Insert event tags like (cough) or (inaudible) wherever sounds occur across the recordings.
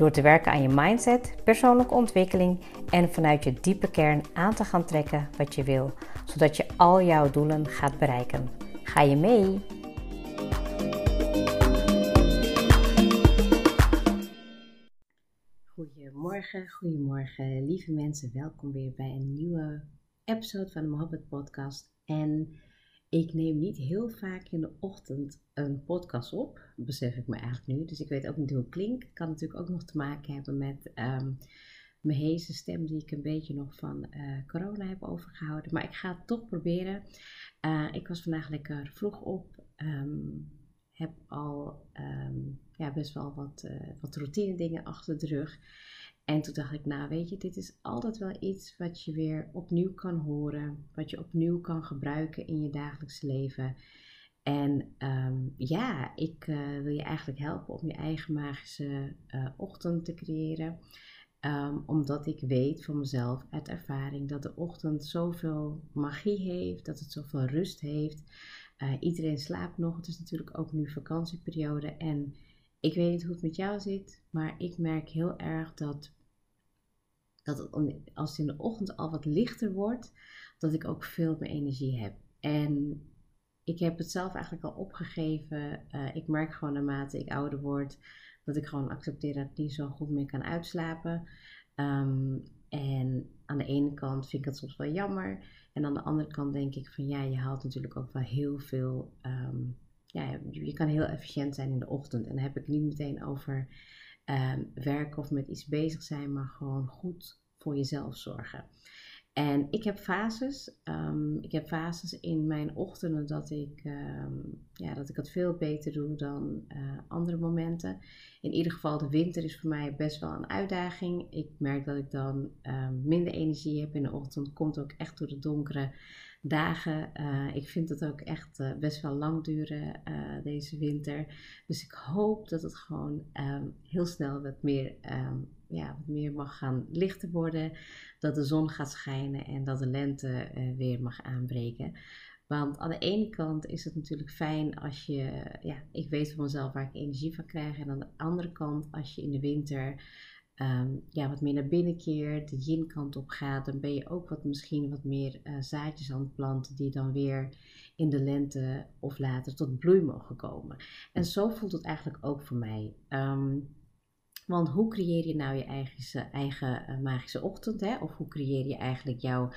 Door te werken aan je mindset, persoonlijke ontwikkeling en vanuit je diepe kern aan te gaan trekken wat je wil, zodat je al jouw doelen gaat bereiken. Ga je mee? Goedemorgen, goedemorgen, lieve mensen. Welkom weer bij een nieuwe episode van de Mohabbat Podcast. En ik neem niet heel vaak in de ochtend een podcast op, besef ik me eigenlijk nu. Dus ik weet ook niet hoe het klinkt. Kan natuurlijk ook nog te maken hebben met um, mijn heese stem die ik een beetje nog van uh, corona heb overgehouden. Maar ik ga het toch proberen. Uh, ik was vandaag lekker vroeg op. Um, heb al um, ja, best wel wat, uh, wat routine dingen achter de rug. En toen dacht ik, nou weet je, dit is altijd wel iets wat je weer opnieuw kan horen, wat je opnieuw kan gebruiken in je dagelijkse leven. En um, ja, ik uh, wil je eigenlijk helpen om je eigen magische uh, ochtend te creëren. Um, omdat ik weet van mezelf uit ervaring dat de ochtend zoveel magie heeft, dat het zoveel rust heeft. Uh, iedereen slaapt nog, het is natuurlijk ook nu vakantieperiode. En ik weet niet hoe het met jou zit, maar ik merk heel erg dat dat als het in de ochtend al wat lichter wordt, dat ik ook veel meer energie heb. En ik heb het zelf eigenlijk al opgegeven. Uh, ik merk gewoon naarmate ik ouder word, dat ik gewoon accepteer dat ik niet zo goed meer kan uitslapen. Um, en aan de ene kant vind ik het soms wel jammer. En aan de andere kant denk ik van ja, je haalt natuurlijk ook wel heel veel. Um, ja, je kan heel efficiënt zijn in de ochtend. En dan heb ik niet meteen over um, werken of met iets bezig zijn, maar gewoon goed voor jezelf zorgen. En ik heb fases. Um, ik heb fases in mijn ochtenden dat ik, um, ja, dat ik het veel beter doe dan uh, andere momenten. In ieder geval, de winter is voor mij best wel een uitdaging. Ik merk dat ik dan minder energie heb in de ochtend. Komt ook echt door de donkere dagen. Uh, ik vind het ook echt uh, best wel lang duren uh, deze winter. Dus ik hoop dat het gewoon um, heel snel wat meer, um, ja, wat meer mag gaan lichter worden. Dat de zon gaat schijnen en dat de lente weer mag aanbreken. Want aan de ene kant is het natuurlijk fijn als je, ja, ik weet van mezelf waar ik energie van krijg. En aan de andere kant, als je in de winter um, ja, wat meer naar binnen keert, de yin-kant op gaat, dan ben je ook wat, misschien wat meer uh, zaadjes aan het planten die dan weer in de lente of later tot bloei mogen komen. En zo voelt het eigenlijk ook voor mij. Um, want hoe creëer je nou je eigen, eigen uh, magische ochtend? Hè? Of hoe creëer je eigenlijk jouw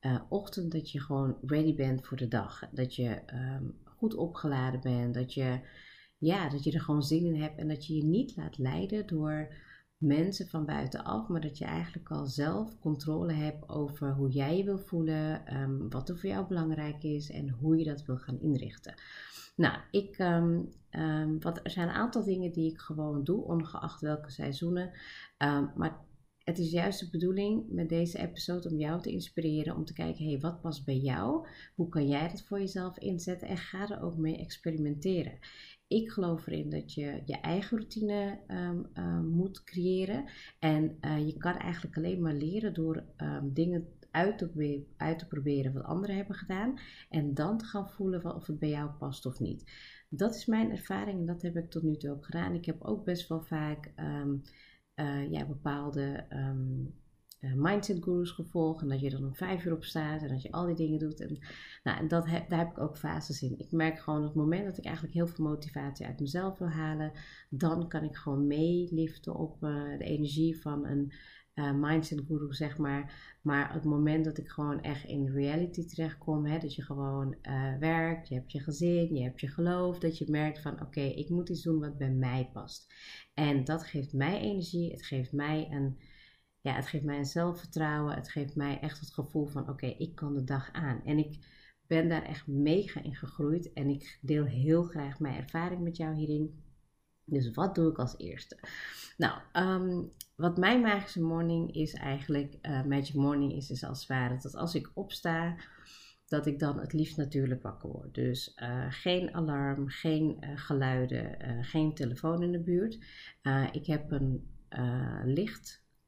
uh, ochtend dat je gewoon ready bent voor de dag? Dat je um, goed opgeladen bent, dat je, ja, dat je er gewoon zin in hebt en dat je je niet laat leiden door mensen van buitenaf, maar dat je eigenlijk al zelf controle hebt over hoe jij je wil voelen, um, wat er voor jou belangrijk is en hoe je dat wil gaan inrichten. Nou, ik, um, um, wat, er zijn een aantal dingen die ik gewoon doe, ongeacht welke seizoenen. maar het is juist de bedoeling met deze episode om jou te inspireren om te kijken, hé, hey, wat past bij jou? Hoe kan jij dat voor jezelf inzetten? En ga er ook mee experimenteren ik geloof erin dat je je eigen routine um, um, moet creëren. En uh, je kan eigenlijk alleen maar leren door um, dingen uit te, uit te, proberen wat anderen hebben gedaan. En dan te gaan voelen of het bij jou past of niet. Dat is mijn ervaring en dat heb ik tot nu toe ook gedaan. Ik heb ook best wel vaak uh, ja, bepaalde uh, mindset gurus gevolgd. En dat je er om vijf uur op staat en dat je al die dingen doet. En, nou, en dat daar heb ik ook fases in. Ik merk gewoon op het moment dat ik eigenlijk heel veel motivatie uit mezelf wil halen, dan kan ik gewoon meeliften op uh, de energie van een uh, mindset guru, zeg maar. Maar het moment dat ik gewoon echt in reality terechtkom, hè, dat je gewoon werkt, je hebt je gezin, je hebt je geloof, dat je merkt van oké, ik moet iets doen wat bij mij past. En dat geeft mij energie, het geeft mij een ja, het geeft mij een zelfvertrouwen. Het geeft mij echt het gevoel van oké, ik kan de dag aan. En ik ben daar echt mega in gegroeid. En ik deel heel graag mijn ervaring met jou hierin. Dus wat doe ik als eerste? Nou, ehm, wat mijn magische morning is eigenlijk, uh, magic morning is dus als het ware dat als ik opsta, dat ik dan het liefst natuurlijk wakker word. Dus uh, geen alarm, geen uh, geluiden, geen telefoon in de buurt. ik heb een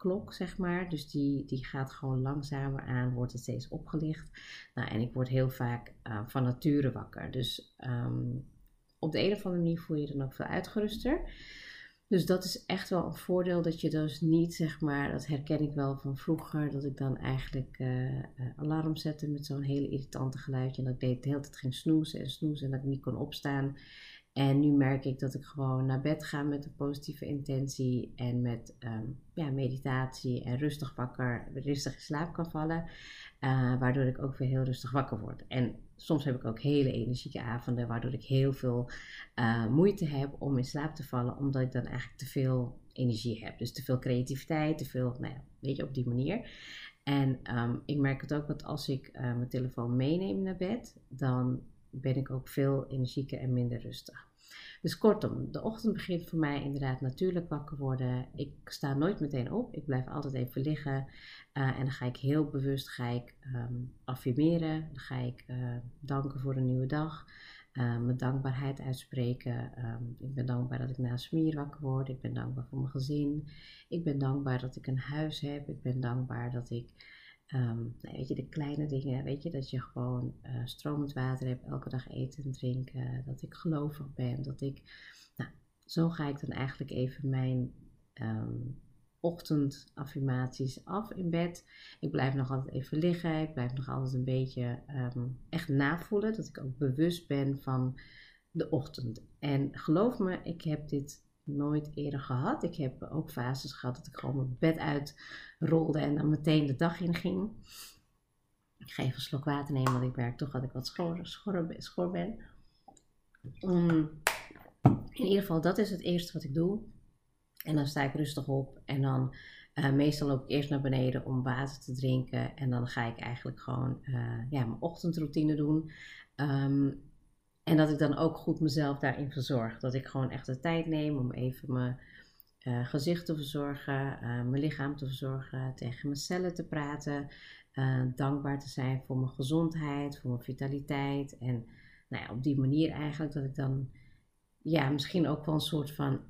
lichtklok, zeg maar. Dus die, die gaat gewoon langzamer aan, wordt het steeds opgelicht. Nou, en ik word heel vaak van nature wakker. Dus um, op de een of andere manier voel je je dan ook veel uitgeruster. Dus dat is echt wel een voordeel dat je dus niet, zeg maar, dat herken ik wel van vroeger, dat ik dan eigenlijk uh, alarm zette met zo'n hele irritante geluidje. En dat ik de hele tijd ging snoezen en snoezen en dat ik niet kon opstaan. En nu merk ik dat ik gewoon naar bed ga met een positieve intentie en met um, ja, meditatie en rustig wakker, rustig in slaap kan vallen. Uh, waardoor ik ook weer heel rustig wakker word. En soms heb ik ook hele energieke avonden, waardoor ik heel veel uh, moeite heb om in slaap te vallen, omdat ik dan eigenlijk te veel energie heb. Dus te veel creativiteit, te veel, nou ja, weet je, op die manier. En um, ik merk het ook dat als ik uh, mijn telefoon meeneem naar bed, dan ben ik ook veel energieker en minder rustig. Dus kortom, de ochtend begint voor mij inderdaad natuurlijk wakker worden. Ik sta nooit meteen op. Ik blijf altijd even liggen. Uh, en dan ga ik heel bewust ga ik, um, affirmeren. Dan ga ik uh, danken voor een nieuwe dag. Uh, mijn dankbaarheid uitspreken. Um, ik ben dankbaar dat ik na smier wakker word. Ik ben dankbaar voor mijn gezin. Ik ben dankbaar dat ik een huis heb. Ik ben dankbaar dat ik Um, weet je, de kleine dingen, weet je, dat je gewoon uh, stromend water hebt, elke dag eten en drinken, dat ik gelovig ben, dat ik, nou, zo ga ik dan eigenlijk even mijn um, ochtendaffirmaties af in bed. Ik blijf nog altijd even liggen, ik blijf nog altijd een beetje um, echt navoelen, dat ik ook bewust ben van de ochtend. En geloof me, ik heb dit nooit eerder gehad. Ik heb ook fases gehad dat ik gewoon mijn bed uitrolde en dan meteen de dag in ging. Ik ga even een slok water nemen, want ik merk toch dat ik wat schor, schor, schor ben. Um, in ieder geval, dat is het eerste wat ik doe. En dan sta ik rustig op en dan uh, meestal loop ik eerst naar beneden om water te drinken. En dan ga ik eigenlijk gewoon uh, ja, mijn ochtendroutine doen. Um, en dat ik dan ook goed mezelf daarin verzorg. Dat ik gewoon echt de tijd neem om even mijn uh, gezicht te verzorgen, uh, mijn lichaam te verzorgen, tegen mijn cellen te praten. Uh, dankbaar te zijn voor mijn gezondheid, voor mijn vitaliteit. En nou ja, op die manier eigenlijk dat ik dan, ja, misschien ook wel een soort van.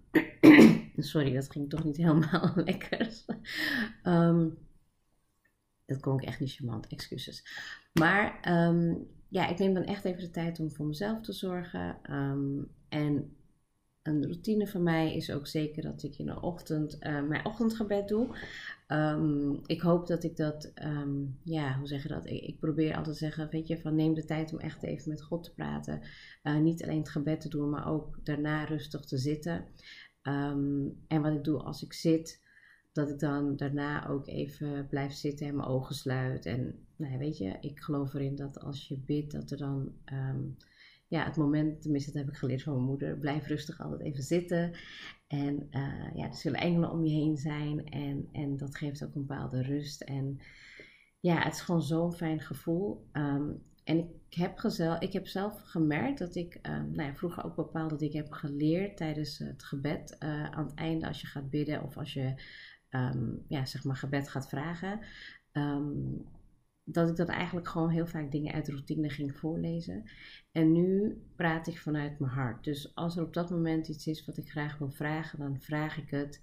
(clears throat) Sorry, dat ging toch niet helemaal (laughs) lekker. um, dat kon ik echt niet charmant, excuses. Maar um, ja, ik neem dan echt even de tijd om voor mezelf te zorgen. Um, en een routine van mij is ook zeker dat ik in de ochtend uh, mijn ochtendgebed doe. Um, ik hoop dat ik dat, ja, hoe zeg je dat? Ik, ik, probeer altijd te zeggen, weet je, van neem de tijd om echt even met God te praten. Uh, niet alleen het gebed te doen, maar ook daarna rustig te zitten. en wat ik doe als ik zit, dat ik dan daarna ook even blijf zitten en mijn ogen sluit. En nou, weet je, ik geloof erin dat als je bidt, dat er dan, um, ja, het moment, tenminste dat heb ik geleerd van mijn moeder, blijf rustig altijd even zitten. En uh, ja, er zullen engelen om je heen zijn en, en dat geeft ook een bepaalde rust. En ja, het is gewoon zo'n fijn gevoel. Um, en ik heb, gezel, ik heb zelf gemerkt dat ik um, nou ja, vroeger ook bepaalde dingen heb geleerd tijdens het gebed. Uh, aan het einde, als je gaat bidden of als je um, ja, zeg maar gebed gaat vragen. Um, dat ik dat eigenlijk gewoon heel vaak dingen uit routine ging voorlezen. En nu praat ik vanuit mijn hart. Dus als er op dat moment iets is wat ik graag wil vragen, dan vraag ik het.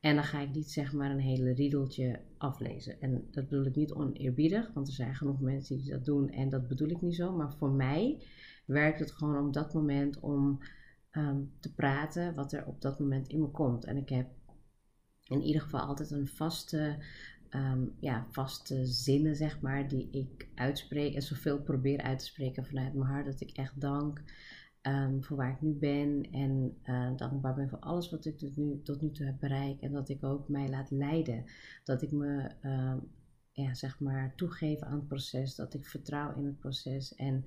En dan ga ik niet zeg maar een hele riedeltje aflezen. En dat bedoel ik niet oneerbiedig, want er zijn genoeg mensen die dat doen en dat bedoel ik niet zo. Maar voor mij werkt het gewoon op dat moment om um, te praten wat er op dat moment in me komt. En ik heb in ieder geval altijd een vaste, um, ja, vaste zinnen, zeg maar, die ik uitspreek en zoveel probeer uit te spreken vanuit mijn hart. Dat ik echt dank um, voor waar ik nu ben en uh, dankbaar ben voor alles wat ik tot nu, tot nu toe heb bereikt. En dat ik ook mij laat leiden. Dat ik me, uh, ja, zeg maar, toegeef aan het proces. Dat ik vertrouw in het proces. En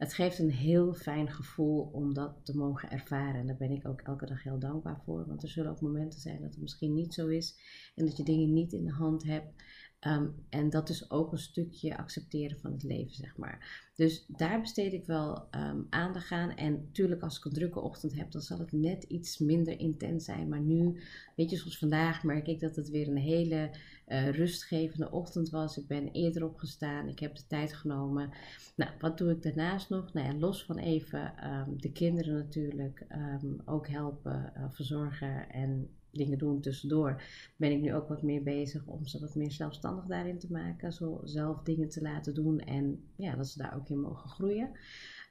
het geeft een heel fijn gevoel om dat te mogen ervaren. En daar ben ik ook elke dag heel dankbaar voor. Want er zullen ook momenten zijn dat het misschien niet zo is. En dat je dingen niet in de hand hebt. Ehm, en dat is ook een stukje accepteren van het leven, zeg maar. Dus daar besteed ik wel um, aandacht aan. En natuurlijk, als ik een drukke ochtend heb, dan zal het net iets minder intens zijn. Maar nu, weet je, zoals vandaag, merk ik dat het weer een hele uh, rustgevende ochtend was. Ik ben eerder opgestaan, ik heb de tijd genomen. Nou, wat doe ik daarnaast nog? Nou ja, los van even um, de kinderen natuurlijk ook helpen, uh, verzorgen en dingen doen tussendoor, ben ik nu ook wat meer bezig om ze wat meer zelfstandig daarin te maken. Zo zelf dingen te laten doen en ja, dat ze daar ook in mogen groeien.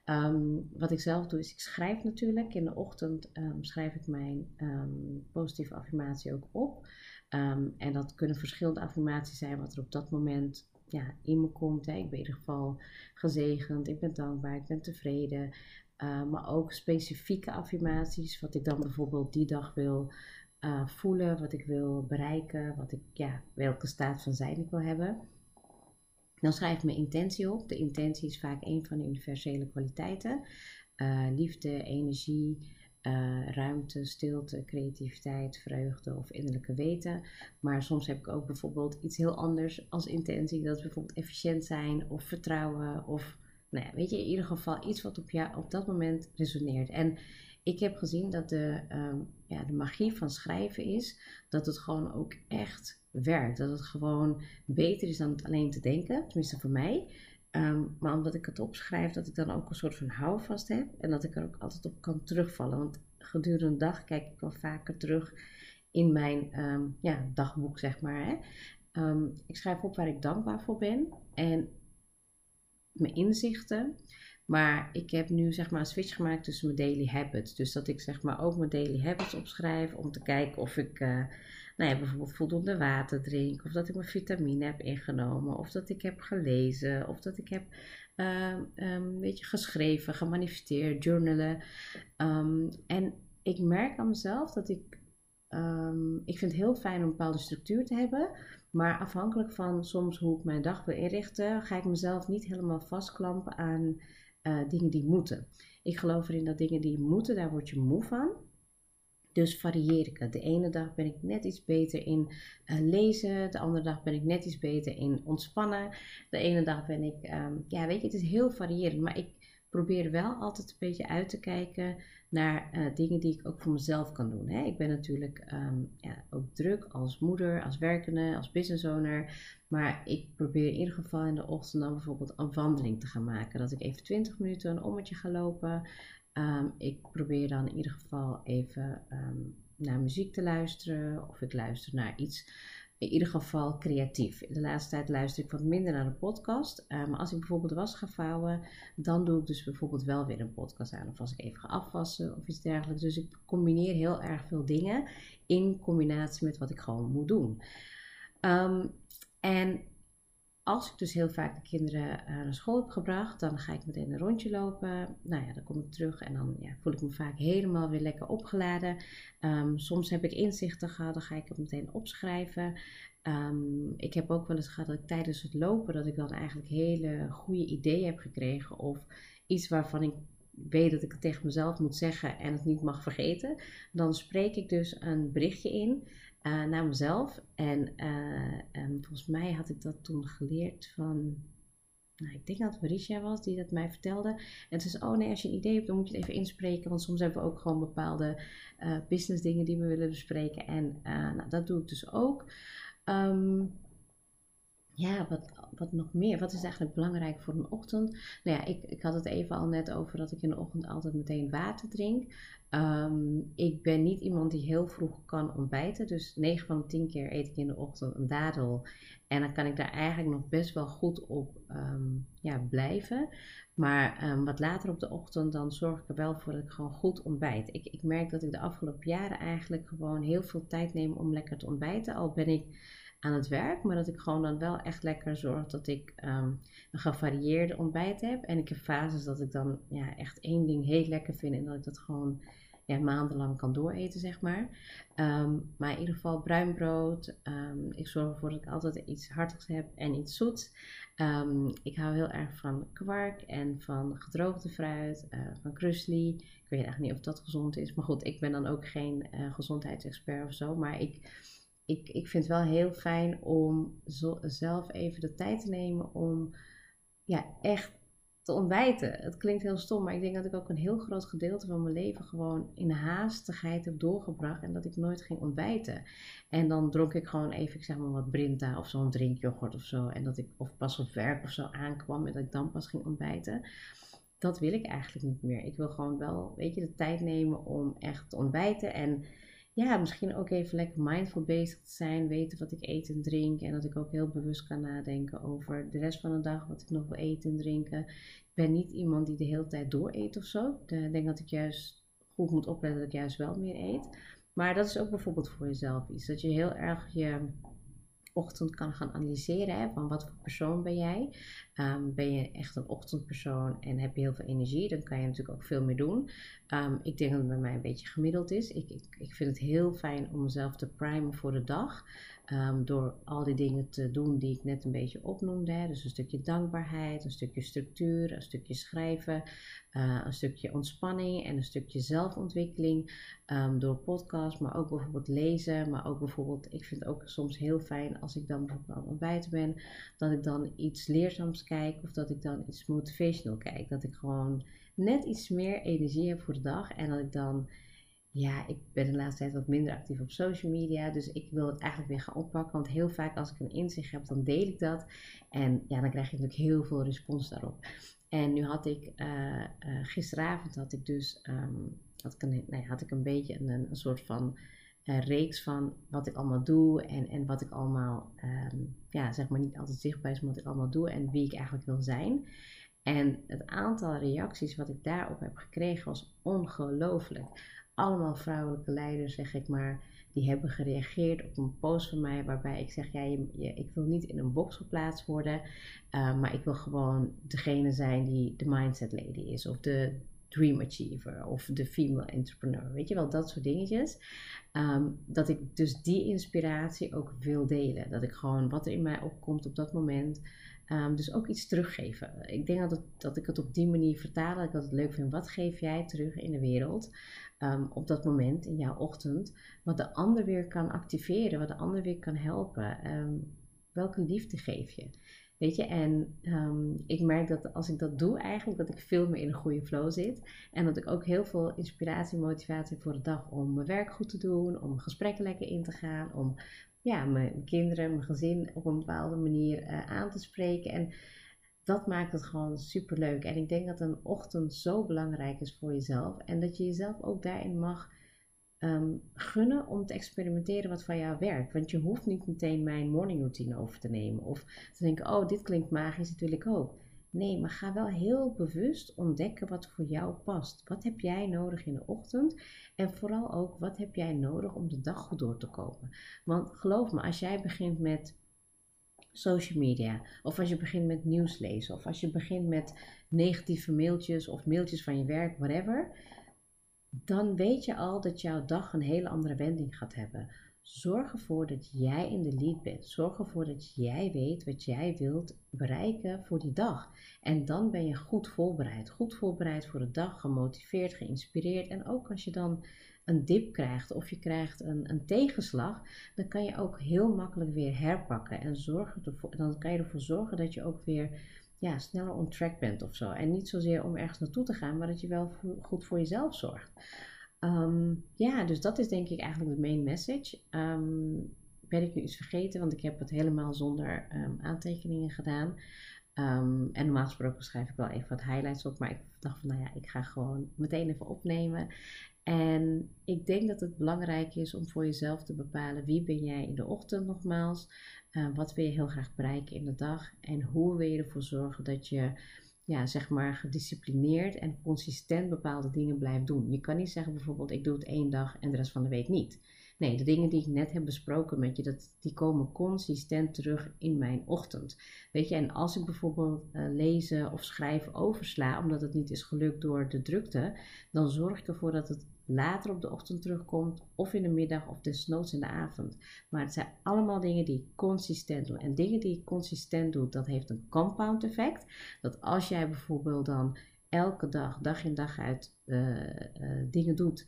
Ehm, wat ik zelf doe is, ik schrijf natuurlijk. In de ochtend schrijf ik mijn positieve affirmatie ook op. en dat kunnen verschillende affirmaties zijn wat er op dat moment ja, in me komt. Hè. Ik ben in ieder geval gezegend, ik ben dankbaar, ik ben tevreden. maar ook specifieke affirmaties, wat ik dan bijvoorbeeld die dag wil uh, voelen, wat ik wil bereiken, wat ik, ja, welke staat van zijn ik wil hebben. Dan schrijf ik mijn intentie op. De intentie is vaak een van de universele kwaliteiten. Uh, liefde, energie, uh, ruimte, stilte, creativiteit, vreugde of innerlijke weten. Maar soms heb ik ook bijvoorbeeld iets heel anders als intentie. Dat is bijvoorbeeld efficiënt zijn of vertrouwen of nou ja, weet je, in ieder geval iets wat op, jou, op dat moment resoneert. En ik heb gezien dat de, um, ja, de magie van schrijven is dat het gewoon ook echt werkt. Dat het gewoon beter is dan het alleen te denken, tenminste voor mij. Um, maar omdat ik het opschrijf, dat ik dan ook een soort van houvast heb en dat ik er ook altijd op kan terugvallen. Want gedurende de dag kijk ik wel vaker terug in mijn um, ja, dagboek, zeg maar. Hè. ik schrijf op waar ik dankbaar voor ben en mijn inzichten. Maar ik heb nu zeg maar een switch gemaakt tussen mijn daily habits. Dus dat ik zeg maar ook mijn daily habits opschrijf om te kijken of ik uh, nou ja, bijvoorbeeld voldoende water drink. Of dat ik mijn vitamine heb ingenomen. Of dat ik heb gelezen. Of dat ik heb uh, um, weet je, geschreven, gemanifesteerd, journalen. Um, en ik merk aan mezelf dat ik... Um, ik vind het heel fijn om een bepaalde structuur te hebben. Maar afhankelijk van soms hoe ik mijn dag wil inrichten, ga ik mezelf niet helemaal vastklampen aan uh, dingen die moeten. Ik geloof erin dat dingen die moeten, daar word je moe van. Dus varieer ik het. De ene dag ben ik net iets beter in uh, lezen. De andere dag ben ik net iets beter in ontspannen. De ene dag ben ik, um, ja weet je, het is heel variërend. Maar ik probeer wel altijd een beetje uit te kijken naar uh, dingen die ik ook voor mezelf kan doen. Hè. Ik ben natuurlijk um, ja, ook druk als moeder, als werkende, als business owner. Maar ik probeer in ieder geval in de ochtend dan bijvoorbeeld een wandeling te gaan maken. Dat ik even 20 minuten een ommetje ga lopen. Um, ik probeer dan in ieder geval even um, naar muziek te luisteren. Of ik luister naar iets in ieder geval creatief. In de laatste tijd luister ik wat minder naar de podcast. Uh, maar als ik bijvoorbeeld was ga vouwen, dan doe ik dus bijvoorbeeld wel weer een podcast aan. Of als ik even ga afwassen of iets dergelijks. Dus ik combineer heel erg veel dingen in combinatie met wat ik gewoon moet doen. Um, en als ik dus heel vaak de kinderen uh, naar school heb gebracht, dan ga ik meteen een rondje lopen. Nou ja, dan kom ik terug en dan ja, voel ik me vaak helemaal weer lekker opgeladen. Um, soms heb ik inzichten gehad, dan ga ik het meteen opschrijven. Um, ik heb ook wel eens gehad dat ik tijdens het lopen, dat ik dan eigenlijk hele goede ideeën heb gekregen. Of iets waarvan ik weet dat ik het tegen mezelf moet zeggen en het niet mag vergeten. Dan spreek ik dus een berichtje in uh, naar mezelf. En uh, volgens mij had ik dat toen geleerd van. Nou, ik denk dat het Marisha was die dat mij vertelde. En toen zei oh nee, als je een idee hebt, dan moet je het even inspreken. Want soms hebben we ook gewoon bepaalde uh, business dingen die we willen bespreken. En nou, dat doe ik dus ook. Um, ja, wat, wat nog meer? Wat is eigenlijk belangrijk voor een ochtend? Nou ja, ik, ik had het even al net over dat ik in de ochtend altijd meteen water drink. Um, ik ben niet iemand die heel vroeg kan ontbijten. Dus 9 van de 10 keer eet ik in de ochtend een dadel. En dan kan ik daar eigenlijk nog best wel goed op um, ja, blijven. Maar um, wat later op de ochtend, dan zorg ik er wel voor dat ik gewoon goed ontbijt. Ik, ik merk dat ik de afgelopen jaren eigenlijk gewoon heel veel tijd neem om lekker te ontbijten. Al ben ik aan het werk, maar dat ik gewoon dan wel echt lekker zorg dat ik um, een gevarieerde ontbijt heb. En ik heb fases dat ik dan ja, echt één ding heel lekker vind en dat ik dat gewoon ja, maandenlang kan dooreten, zeg maar. Um, maar in ieder geval bruin brood. Um, ik zorg ervoor dat ik altijd iets hartigs heb en iets zoets. ik hou heel erg van kwark en van gedroogde fruit, uh, van krusli. Ik weet eigenlijk niet of dat gezond is, maar goed, ik ben dan ook geen uh, gezondheidsexpert of zo. Maar ik ik, ik vind het wel heel fijn om zo, zelf even de tijd te nemen om ja, echt te ontbijten. Het klinkt heel stom, maar ik denk dat ik ook een heel groot gedeelte van mijn leven gewoon in haastigheid heb doorgebracht en dat ik nooit ging ontbijten. En dan dronk ik gewoon even, ik zeg maar wat Brinta of zo'n drinkyoghurt of zo. En dat ik of pas op werk of zo aankwam en dat ik dan pas ging ontbijten. Dat wil ik eigenlijk niet meer. Ik wil gewoon wel, weet je, de tijd nemen om echt te ontbijten en ja, misschien ook even lekker mindful bezig te zijn, weten wat ik eet en drink. En dat ik ook heel bewust kan nadenken over de rest van de dag, wat ik nog wil eten en drinken. Ik ben niet iemand die de hele tijd door eet of zo. Ik denk dat ik juist goed moet opletten dat ik juist wel meer eet. Maar dat is ook bijvoorbeeld voor jezelf iets. Dat je heel erg je ochtend kan gaan analyseren. Van wat voor persoon ben jij? Um, ben je echt een ochtendpersoon en heb je heel veel energie? Dan kan je natuurlijk ook veel meer doen. Um, ik denk dat het bij mij een beetje gemiddeld is. Ik, ik, ik vind het heel fijn om mezelf te primen voor de dag. Um, door al die dingen te doen die ik net een beetje opnoemde. Hè. Dus een stukje dankbaarheid, een stukje structuur, een stukje schrijven, uh, een stukje ontspanning en een stukje zelfontwikkeling. Um, door podcast, maar ook bijvoorbeeld lezen. Maar ook bijvoorbeeld, ik vind het ook soms heel fijn als ik dan bijvoorbeeld aan het ontbijten ben, dat ik dan iets leerzaams kijk of dat ik dan iets motivational kijk. Dat ik gewoon net iets meer energie heb voor de dag en dat ik dan ja, ik ben de laatste tijd wat minder actief op social media. Dus ik wil het eigenlijk weer gaan oppakken. Want heel vaak als ik een inzicht heb, dan deel ik dat. En ja, dan krijg je natuurlijk heel veel respons daarop. En nu had ik, uh, uh, gisteravond had ik dus, um, had, ik een, nee, had ik een beetje een, een soort van uh, reeks van wat ik allemaal doe. En, en wat ik allemaal, um, ja, zeg maar niet altijd zichtbaar is, maar wat ik allemaal doe. En wie ik eigenlijk wil zijn. En het aantal reacties wat ik daarop heb gekregen was ongelooflijk allemaal vrouwelijke leiders, zeg ik maar, die hebben gereageerd op een post van mij waarbij ik zeg, ja, je, ik wil niet in een box geplaatst worden, uh, maar ik wil gewoon degene zijn die de mindset lady is of de dream achiever of de female entrepreneur, weet je wel, dat soort dingetjes. Um, dat ik dus die inspiratie ook wil delen, dat ik gewoon wat er in mij opkomt op dat moment, um, dus ook iets teruggeven. Ik denk dat, dat ik het op die manier vertaal, dat ik het leuk vind, wat geef jij terug in de wereld? um, op dat moment in jouw ochtend, wat de ander weer kan activeren, wat de ander weer kan helpen. Um, welke liefde geef je? Weet je, en ik merk dat als ik dat doe, eigenlijk dat ik veel meer in een goede flow zit. En dat ik ook heel veel inspiratie en motivatie voor de dag om mijn werk goed te doen, om gesprekken lekker in te gaan, om ja, mijn kinderen, mijn gezin op een bepaalde manier uh, aan te spreken. En dat maakt het gewoon super leuk. En ik denk dat een ochtend zo belangrijk is voor jezelf. En dat je jezelf ook daarin mag um, gunnen om te experimenteren wat van jou werkt. Want je hoeft niet meteen mijn morning routine over te nemen. Of te denken, oh, dit klinkt magisch, dat wil ik ook. Nee, maar ga wel heel bewust ontdekken wat voor jou past. Wat heb jij nodig in de ochtend? En vooral ook, wat heb jij nodig om de dag goed door te komen? Want geloof me, als jij begint met social media. Of als je begint met nieuws lezen. Of als je begint met negatieve mailtjes of mailtjes van je werk, whatever. Dan weet je al dat jouw dag een hele andere wending gaat hebben. Zorg ervoor dat jij in de lead bent. Zorg ervoor dat jij weet wat jij wilt bereiken voor die dag. En dan ben je goed voorbereid. Goed voorbereid voor de dag, gemotiveerd, geïnspireerd. En ook als je dan een dip krijgt of je krijgt een, een tegenslag, dan kan je ook heel makkelijk weer herpakken. En zorgen ervoor, dan kan je ervoor zorgen dat je ook weer ja, sneller on track bent of zo. En niet zozeer om ergens naartoe te gaan, maar dat je wel goed voor jezelf zorgt. Um, ja, dus dat is denk ik eigenlijk de main message. Um, ben ik nu iets vergeten, want ik heb het helemaal zonder um, aantekeningen gedaan. En normaal gesproken schrijf ik wel even wat highlights op, maar ik dacht van nou ja, ik ga gewoon meteen even opnemen. En ik denk dat het belangrijk is om voor jezelf te bepalen wie ben jij in de ochtend nogmaals, wat wil je heel graag bereiken in de dag en hoe wil je ervoor zorgen dat je ja, zeg maar gedisciplineerd en consistent bepaalde dingen blijft doen. Je kan niet zeggen bijvoorbeeld ik doe het één dag en de rest van de week niet. Nee, de dingen die ik net heb besproken met je, dat, die komen consistent terug in mijn ochtend. Weet je, en als ik bijvoorbeeld uh, lezen of schrijven oversla, omdat het niet is gelukt door de drukte, dan zorg ik ervoor dat het later op de ochtend terugkomt, of in de middag, of desnoods in de avond. Maar het zijn allemaal dingen die ik consistent doe. En dingen die ik consistent doe, dat heeft een compound effect. Dat als jij bijvoorbeeld dan elke dag, dag in dag uit, uh, uh, dingen doet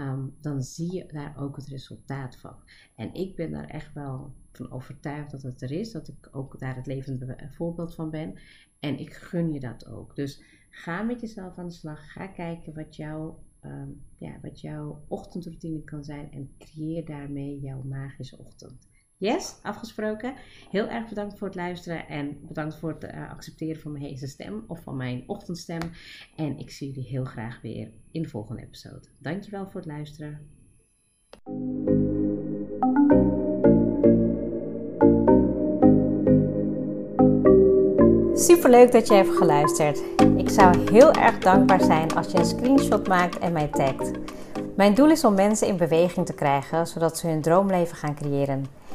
ehm, dan zie je daar ook het resultaat van. En ik ben daar echt wel van overtuigd dat het er is, dat ik ook daar het levende voorbeeld van ben. En ik gun je dat ook. Dus ga met jezelf aan de slag. Ga kijken wat, jou, ehm, ja, wat jouw ochtendroutine kan zijn en creëer daarmee jouw magische ochtend. Yes, afgesproken. Heel erg bedankt voor het luisteren en bedankt voor het eh, accepteren van mijn heese stem of van mijn ochtendstem. En ik zie jullie heel graag weer in de volgende episode. Dankjewel voor het luisteren. Super leuk dat je hebt geluisterd. Ik zou heel erg dankbaar zijn als je een screenshot maakt en mij tagt. Mijn doel is om mensen in beweging te krijgen, zodat ze hun droomleven gaan creëren.